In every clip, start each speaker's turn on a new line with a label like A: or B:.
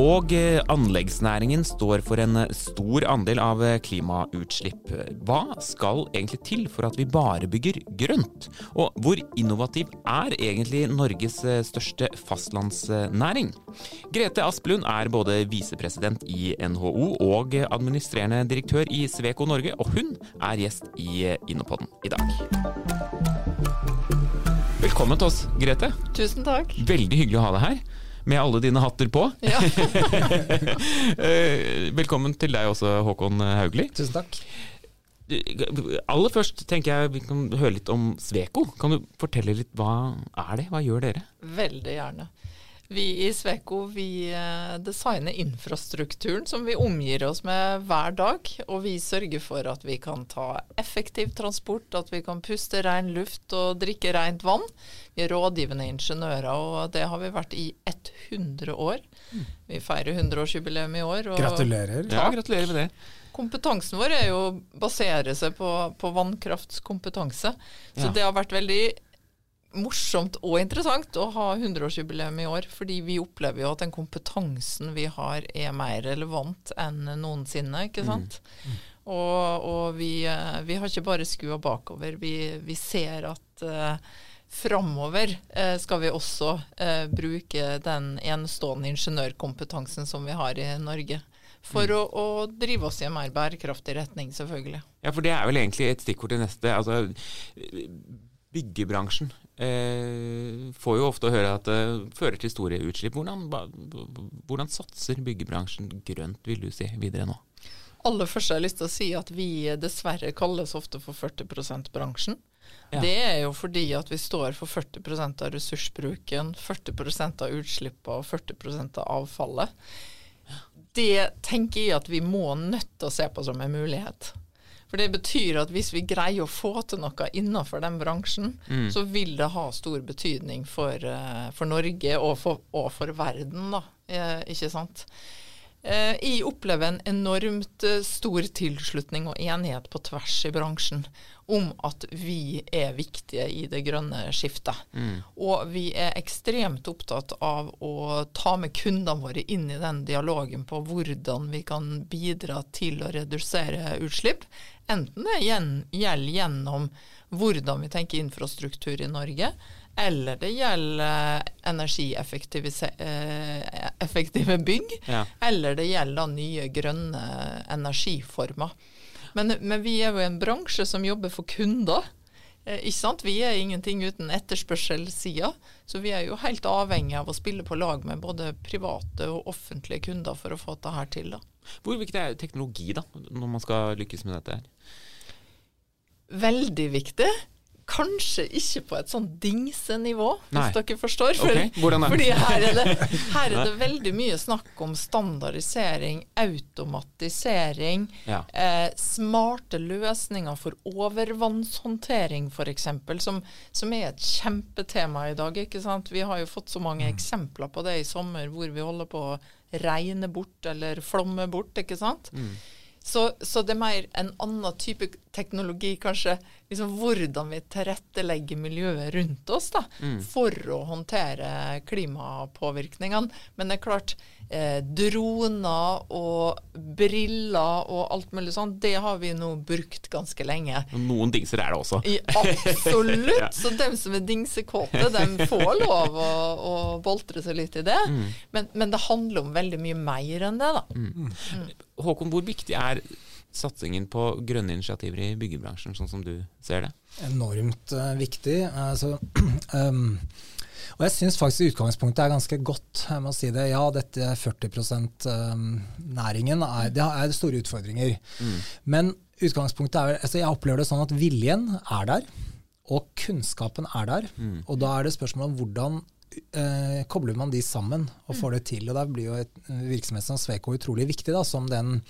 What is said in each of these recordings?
A: Og eh, anleggsnæringen står for en eh, stor andel av eh, klimautslipp. Hva skal egentlig til for at vi bare bygger grønt? Og hvor innovativ er egentlig Norges største fastlandsnæring? Grete Asplund er både visepresident i NHO og administrerende direktør i Sveko Norge, og hun er gjest i Innopodden i dag. Velkommen til oss, Grete.
B: Tusen takk.
A: Veldig hyggelig å ha deg her med alle dine hatter på. Ja. Eh, velkommen til deg også, Håkon Haugli.
C: Tusen takk.
A: Aller først tenker jeg vi kan høre litt om Sveko. Kan du fortelle litt hva er det? Hva gjør dere?
B: Veldig gjerne. Vi i Sveko vi eh, designer infrastrukturen som vi omgir oss med hver dag. Og vi sørger for at vi kan ta effektiv transport, at vi kan puste ren luft og drikke rent vann. Vi er rådgivende ingeniører, og det har vi vært i 100 år. Vi feirer 100-årsjubileum i år.
C: gratulerer.
A: Ja, gratulerer med det.
B: Kompetansen vår er jo basere seg på, på vannkraftskompetanse. Så ja. det har vært veldig morsomt og interessant å ha 100-årsjubileum i år, fordi vi opplever jo at den kompetansen vi har er mer relevant enn noensinne, ikke sant. Mm. Mm. Og, og vi, eh, vi, har ikke bare skua bakover, vi, vi, ser at uh, framover uh, skal vi også uh, bruke den enestående ingeniørkompetansen som vi har i Norge. For mm. å, å, drive oss i en mer bærekraftig retning, selvfølgelig.
A: Ja, for det er vel egentlig et stikkord til neste. altså Byggebransjen eh, får jo ofte høre at det fører til store utslipp. Hvordan, hvordan satser byggebransjen grønt, vil du si, videre nå?
B: Aller først har jeg lyst til å si at vi dessverre kalles ofte for 40 %-bransjen. Ja. Det er jo fordi at vi står for 40% av ressursbruken, 40% av utslippene og 40 av avfallet. Det tenker jeg at vi må nødt til å se på som en mulighet. For det betyr at hvis vi greier å få til noe innenfor den bransjen, mm. så vil det ha stor betydning for, uh, for Norge og for, og for, verden, da. Eh, ikke sant. Eh, jeg opplever en enormt eh, stor tilslutning og enighet på tvers i bransjen om at vi er viktige i det grønne skiftet. Mm. Og vi er ekstremt opptatt av å ta med kundene våre inn i den dialogen på hvordan vi kan bidra til å redusere utslipp. Enten det gjelder gjennom hvordan vi tenker infrastruktur i Norge, eller det gjelder energieffektive eh, bygg, ja. eller det gjelder nye grønne energiformer. Men, men, vi er jo en bransje som jobber for kunder. Eh, ikke sant? Vi er ingenting uten etterspørselssida, så vi er jo helt avhengig av å spille på lag med både private og offentlige kunder for å få dette til. Da.
A: Hvor viktig er teknologi da, når man skal lykkes med dette? her?
B: Veldig viktig kanskje ikke på et sånn dingsenivå, hvis dere forstår. For, okay. Fordi her er, det, her er det veldig mye snakk om standardisering, automatisering, ja. eh, smarte løsninger for overvannshåndtering f.eks., som, som er et kjempetema i dag. ikke sant? Vi har jo fått så mange mm. eksempler på det i sommer, hvor vi holder på å regne bort eller flomme bort. ikke sant? Mm. Så, så, det er mer en annen type teknologi, kanskje. Liksom hvordan vi tilrettelegger miljøet rundt oss da, mm. for å håndtere klimapåvirkningene. Men det er klart, eh, droner og briller og alt mulig sånn, det har vi nå brukt ganske lenge.
A: Noen dingser er det også.
B: I, absolutt. ja. Så dem som er dingsekåte, dem får lov å, å boltre seg litt i det. Mm. Men, men, det handler om veldig mye mer enn det, da. Mm.
A: mm. Håkon, hvor viktig er satsingen på grønne initiativer i byggebransjen, sånn som du ser det?
C: Enormt uh, viktig. Altså, um, og jeg syns faktisk utgangspunktet er ganske godt. jeg må si det. Ja, dette 40 %-næringen um, er, det er store utfordringer. Mm. Men utgangspunktet er, altså jeg opplever det sånn at viljen er der, og kunnskapen er der. Mm. Og da er det spørsmål om hvordan eh, kobler man de sammen og får det til. og Da blir jo et virksomhet som Sveko utrolig viktig, da, som den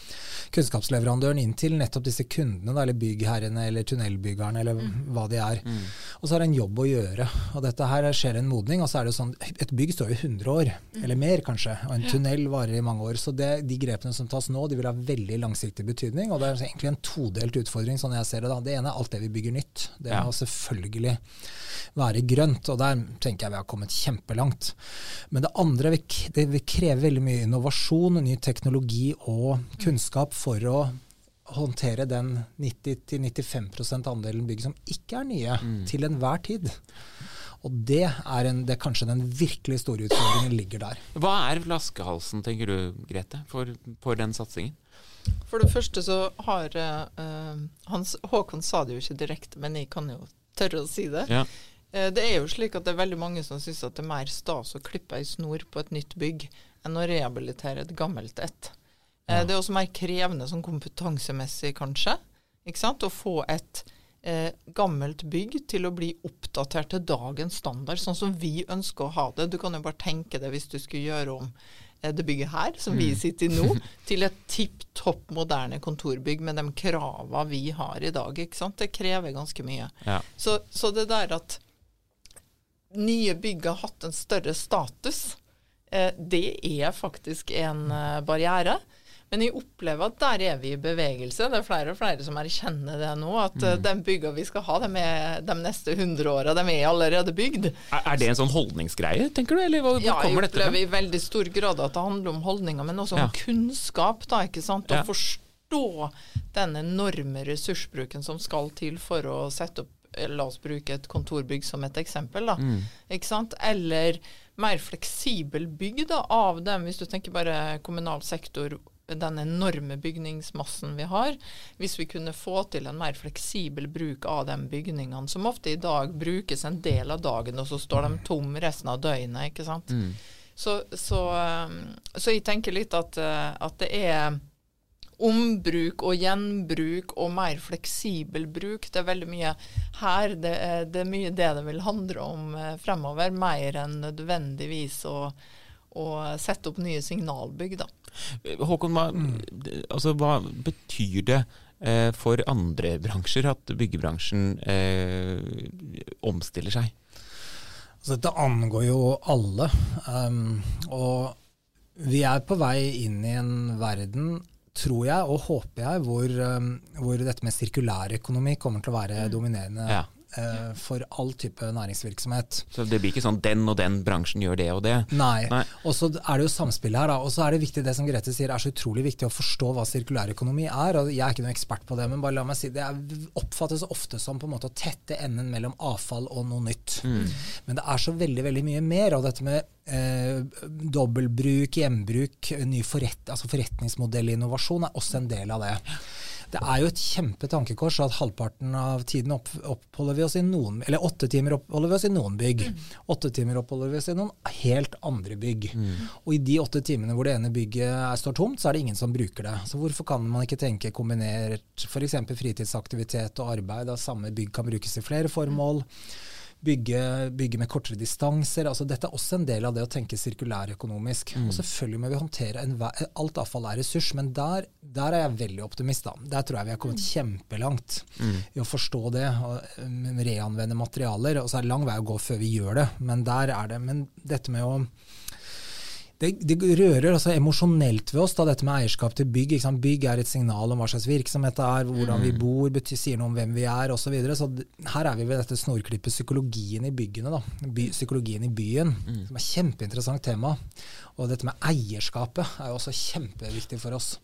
C: kunnskapsleverandøren inn til nettopp disse kundene, da, eller byggherrene eller tunnelbyggerne, eller mm. hva de er. Mm. Og så har det en jobb å gjøre. og Dette her skjer en modning. og så er det sånn, Et bygg står i 100 år, mm. eller mer kanskje, og en tunnel varer i mange år. Så det, de grepene som tas nå, de vil ha veldig langsiktig betydning. og Det er egentlig en todelt utfordring, sånn jeg ser det. da. Det ene er alt det vi bygger nytt. Det må ja. selvfølgelig være grønt. og Der tenker jeg vi har kommet kjempelangt. Men det andre det vil kreve veldig mye innovasjon, ny teknologi og kunnskap for å håndtere den 90-95% andelen bygg som ikke er nye, mm. til enhver tid. Og det er, en, det er, kanskje den virkelig store utfordringen ligger der.
A: Hva er flaskehalsen, tenker du, Grete, for, for den satsingen?
B: For det første så har uh, Hans, Håkon sa det jo ikke direkte, men jeg kan jo tørre å si det. Ja. Uh, det er jo slik at det er veldig mange som syns at det er mer stas å klippe ei snor på et nytt bygg enn å rehabilitere et gammelt et. Uh, ja. Det er også mer krevende sånn kompetansemessig, kanskje, ikke sant? å få et eh, gammelt bygg til å bli oppdatert til dagens standard, sånn som vi ønsker å ha det. Du kan jo bare tenke det hvis du skulle gjøre om eh, det bygget her, som mm. vi sitter i nå, til et tipp topp moderne kontorbygg med de kravene vi har i dag. ikke sant? Det krever ganske mye. Ja. Så, så, det der at nye bygg har hatt en større status, eh, det er faktisk en eh, barriere. Men jeg opplever at der er vi i bevegelse. Det er flere og flere som erkjenner det nå. At eh, mm. de byggene vi skal ha de, er, de neste 100 åra, de er allerede bygd.
A: Er, er, det en sånn holdningsgreie, tenker du? Eller hvor,
B: ja, kommer dette fra? Jeg opplever i veldig stor grad at det handler om holdninger, men også om ja. kunnskap. da, ikke sant? Å ja. forstå den enorme ressursbruken som skal til for å sette opp La oss bruke et kontorbygg som et eksempel. da, mm. ikke sant? Eller mer fleksibel bygg da, av dem, hvis du tenker bare kommunal sektor den enorme bygningsmassen vi har, hvis vi kunne få til en mer fleksibel bruk av de bygningene, som ofte i dag brukes en del av dagen, og så står de tom resten av døgnet. ikke sant? Mm. Så, så, um, så, jeg tenker litt at, uh, at det er ombruk og gjenbruk og mer fleksibel bruk. Det er veldig mye her. Det er, det er mye det det vil handle om uh, fremover, mer enn nødvendigvis å og sette opp nye signalbygg. Da.
A: Håkon, hva, altså, hva betyr det eh, for andre bransjer at byggebransjen eh, omstiller seg?
C: Altså, dette angår jo alle. Um, og vi er på vei inn i en verden, tror jeg og håper jeg, hvor, um, hvor dette med sirkulærøkonomi kommer til å være mm. dominerende. Ja eh, for all type næringsvirksomhet.
A: Så det blir ikke sånn den og den bransjen gjør det og det?
C: Nei. Nei. Og så er det jo samspillet her, da. Og så er det viktig det som Grete sier, er så utrolig viktig å forstå hva sirkulærøkonomi er. og Jeg er ikke noen ekspert på det, men bare la meg si det oppfattes ofte som på en måte å tette enden mellom avfall og noe nytt. Mm. Men det er så veldig, veldig mye mer. Og dette med eh, dobbeltbruk, gjenbruk, ny forret, altså forretningsmodellinnovasjon er også en del av det. Det er jo et kjempetankekors at halvparten av tiden opp, oppholder vi oss i noen Eller åtte timer oppholder vi oss i noen bygg. Åtte timer oppholder vi oss i noen helt andre bygg. Mm. Og i de åtte timene hvor det ene bygget står tomt, så er det ingen som bruker det. Så hvorfor kan man ikke tenke kombinert f.eks. fritidsaktivitet og arbeid? Da samme bygg kan brukes i flere formål. Mm bygge, bygge, med kortere distanser. altså Dette er også en del av det å tenke sirkulærøkonomisk. Mm. Og selvfølgelig må vi håndtere en, Alt avfall er ressurs, men der, der, er jeg veldig optimist. da. Der tror jeg vi har kommet kjempelangt mm. i å forstå det. og um, Reanvende materialer. og så er det lang vei å gå før vi gjør det, men der er det. Men dette med å det, det, rører altså emosjonelt ved oss, da, dette med eierskap til bygg. Bygg er et signal om hva slags virksomhet det er, hvordan mm. vi bor, betyr, sier noe om hvem vi er osv. Så, videre. så her er vi ved dette snorklippet psykologien i byggene. Da. By, psykologien i byen, mm. som er kjempeinteressant tema. Og dette med eierskapet er jo også kjempeviktig for oss.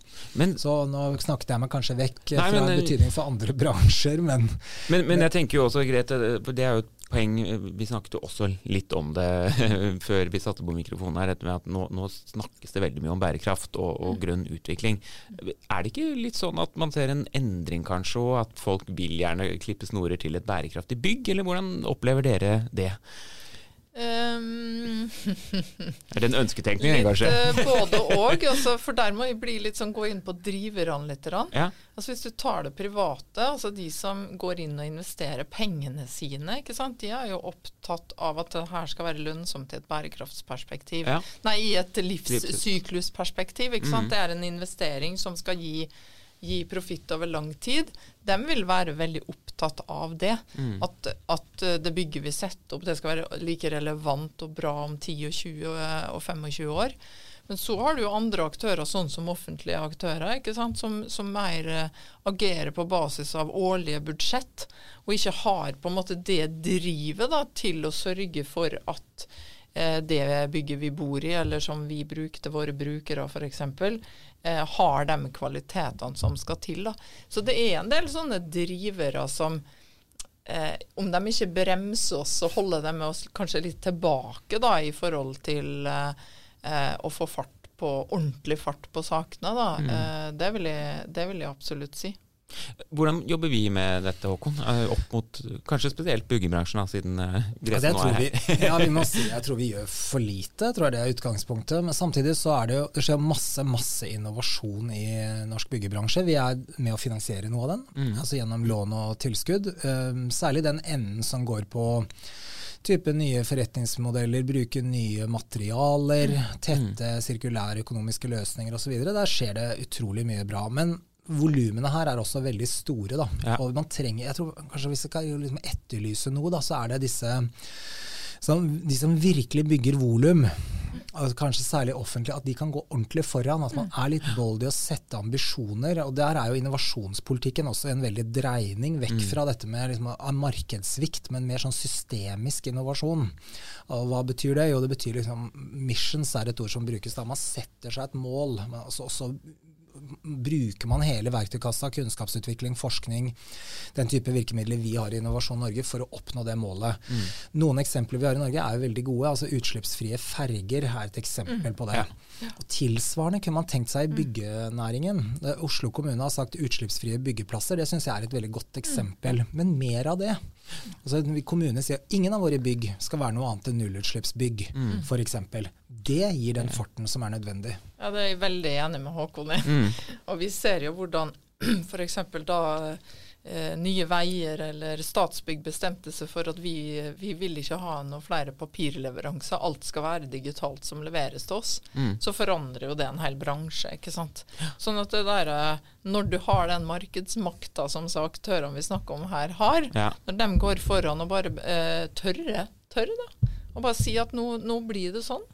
C: Men, så nå snakket jeg meg kanskje vekk nei, fra men, betydning for andre bransjer, men
A: Men, men jeg tenker jo også, Grete, det er jo et poeng Vi snakket jo også litt om det før vi satte på mikrofonen her, med at nå, nå, snakkes det veldig mye om bærekraft og, og, grønn utvikling. Er det ikke litt sånn at man ser en endring kanskje, og at folk vil gjerne klippe snorer til et bærekraftig bygg, eller hvordan opplever dere det?
B: Um,
A: er det en ønsketenkning.
B: Litt, kanskje? både og. Altså, for der må vi litt sånn, gå inn på driverne litt. Ja. Altså, hvis du tar det private, altså de som går inn og investerer pengene sine, ikke sant? de er jo opptatt av at det her skal være lønnsomt i et bærekraftsperspektiv. Ja. Nei, i et livssyklusperspektiv. ikke sant? Mm. Det er en investering som skal gi gi profitt over lang tid, de vil være veldig opptatt av det. Mm. At, at, eh, det bygget vi setter opp, det skal være like relevant og bra om 10 og 20 og 25 år. Men så har du jo andre aktører, sånn som offentlige aktører, som, som, mer uh, agerer på basis av årlige budsjett, og ikke har på en måte det drivet da, til å sørge for at det bygget vi bor i, eller som vi bruker til våre brukere f.eks., eh, har de kvalitetene som skal til. Da. Så det er en del sånne drivere som eh, om de ikke bremser oss, så holder de oss kanskje litt tilbake da, i forhold til eh, eh, å få fart på, ordentlig fart på sakene. Da. Mm. Eh, det, vil jeg, det vil jeg absolutt si.
A: Hvordan jobber vi med dette, Håkon? Eh, opp mot kanskje spesielt byggebransjen, siden uh, ja, nå er her.
C: Vi, ja, vi må si, jeg tror vi gjør for lite, tror jeg det er utgangspunktet. Men samtidig så er det jo det skjer masse masse innovasjon i norsk byggebransje. Vi er med å finansiere noe av den, mm. altså gjennom lån og tilskudd. Um, særlig den enden som går på type nye forretningsmodeller, bruke nye materialer, mm. tette sirkulære økonomiske løsninger osv. Der skjer det utrolig mye bra. Men volumene her er også veldig store. Da. Ja. Og man trenger, jeg tror kanskje Hvis jeg skal liksom etterlyse noe, da, så er det disse som, de som virkelig bygger volum, kanskje særlig offentlig, at de kan gå ordentlig foran. At man er litt bold i å sette ambisjoner. og Der er jo innovasjonspolitikken også en veldig dreining vekk mm. fra dette med liksom, markedssvikt, men mer sånn systemisk innovasjon. Og Hva betyr det? Jo, det betyr liksom Missions er et ord som brukes da. Man setter seg et mål. men også, også bruker man hele verktøykassa, kunnskapsutvikling, forskning, den type virkemidler vi har i Innovasjon Norge for å oppnå det målet. Mm. Noen eksempler vi har i Norge er jo veldig gode. altså Utslippsfrie ferger er et eksempel mm. på det. Ja. Og tilsvarende kunne man tenkt seg i byggenæringen. Oslo kommune har sagt utslippsfrie byggeplasser. Det syns jeg er et veldig godt eksempel. Mm. Men mer av det. Altså, kommunene sier at ingen av våre bygg skal være noe annet enn nullutslippsbygg, mm. f.eks. Det gir den farten som er nødvendig.
B: Ja, Det er jeg veldig enig med Håkon i. Mm. Og vi ser jo hvordan f.eks. da Nye Veier eller Statsbygg bestemte seg for at vi, vi vil ikke ha noen flere papirleveranser, alt skal være digitalt som leveres til oss, mm. så forandrer jo det en hel bransje. ikke sant? Sånn at det der, eh, når du har den markedsmakta som aktørene vi snakker om her, har, ja. når de går foran og bare eh, tørre, tørre da, og bare si at nå, nå blir det sånn,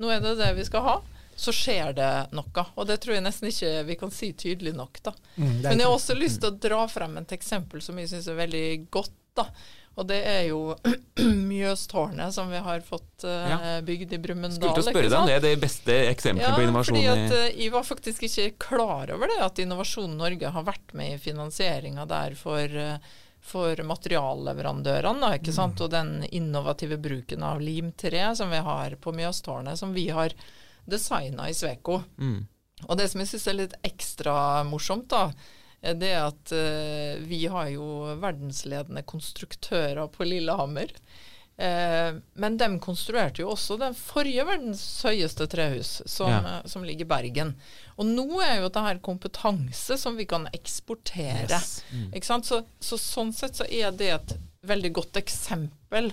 B: nå er det det vi skal ha så skjer det noe. Og det tror jeg nesten ikke vi kan si tydelig nok. da. Mm, Men jeg har også lyst til å dra frem et eksempel som jeg syns er veldig godt. da. Og det er jo Mjøstårnet som vi har fått uh, bygd i Brumunddal.
A: Skulle til å spørre deg om det er det beste eksempelet ja, på innovasjon?
B: Fordi at, uh, jeg var faktisk ikke klar over det, at Innovasjon Norge har vært med i finansieringa der for uh, for materialleverandørene. ikke sant? Mm. Og den innovative bruken av limtre som vi har på Mjøstårnet, som vi har designa i Sveko. Mm. Og det som jeg syns er litt ekstra morsomt, da, det er at uh, vi har jo verdensledende konstruktører på Lillehammer. Uh, men de konstruerte jo også den forrige verdens høyeste trehus, som, ja. som, ligger i Bergen. Og nå er jo dette kompetanse som vi kan eksportere. Yes. Mm. Så, så, sånn sett så er det et veldig godt eksempel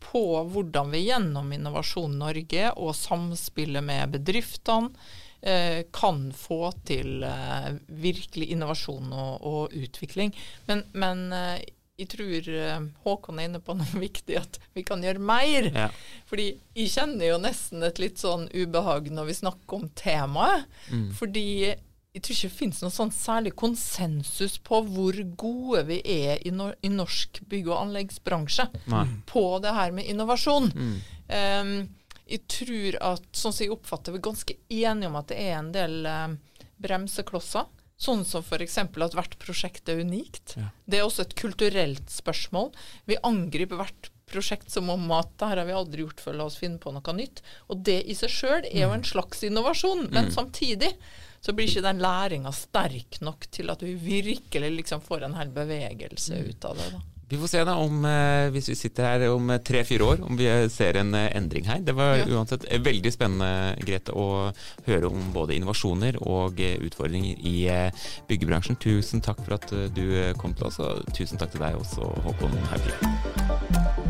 B: på hvordan vi gjennom Innovasjon Norge og samspillet med bedriftene eh, kan få til eh, virkelig innovasjon og, og utvikling. Men, men eh, jeg tror Håkon er inne på noe viktig, at vi kan gjøre mer. Ja. Fordi jeg kjenner jo nesten et litt sånn ubehag når vi snakker om temaet. Mm. Fordi jeg tror ikke det finnes noe sånn særlig konsensus på hvor gode vi er i, no i norsk bygg- og anleggsbransje Nei. på det her med innovasjon. Mm. Um, jeg tror at, sånn som jeg oppfatter, vi er ganske enige om at det er en del um, bremseklosser. Sånn som f.eks. at hvert prosjekt er unikt. Ja. Det er også et kulturelt spørsmål. Vi angriper hvert prosjekt som om at det her har vi aldri gjort før, la oss finne på noe nytt. Og det i seg sjøl er jo en slags innovasjon. Men mm. samtidig så blir ikke den læringa sterk nok til at vi virkelig liksom får en hel bevegelse ut av det. da.
A: Vi får se da om, eh, hvis vi sitter her om tre-fire år, om vi ser en eh, endring her. Det var uansett veldig spennende, Grete, å høre om både innovasjoner og utfordringer i byggebransjen. Tusen takk for at du kom til oss, og tusen takk til deg også, Håkon Hauglie.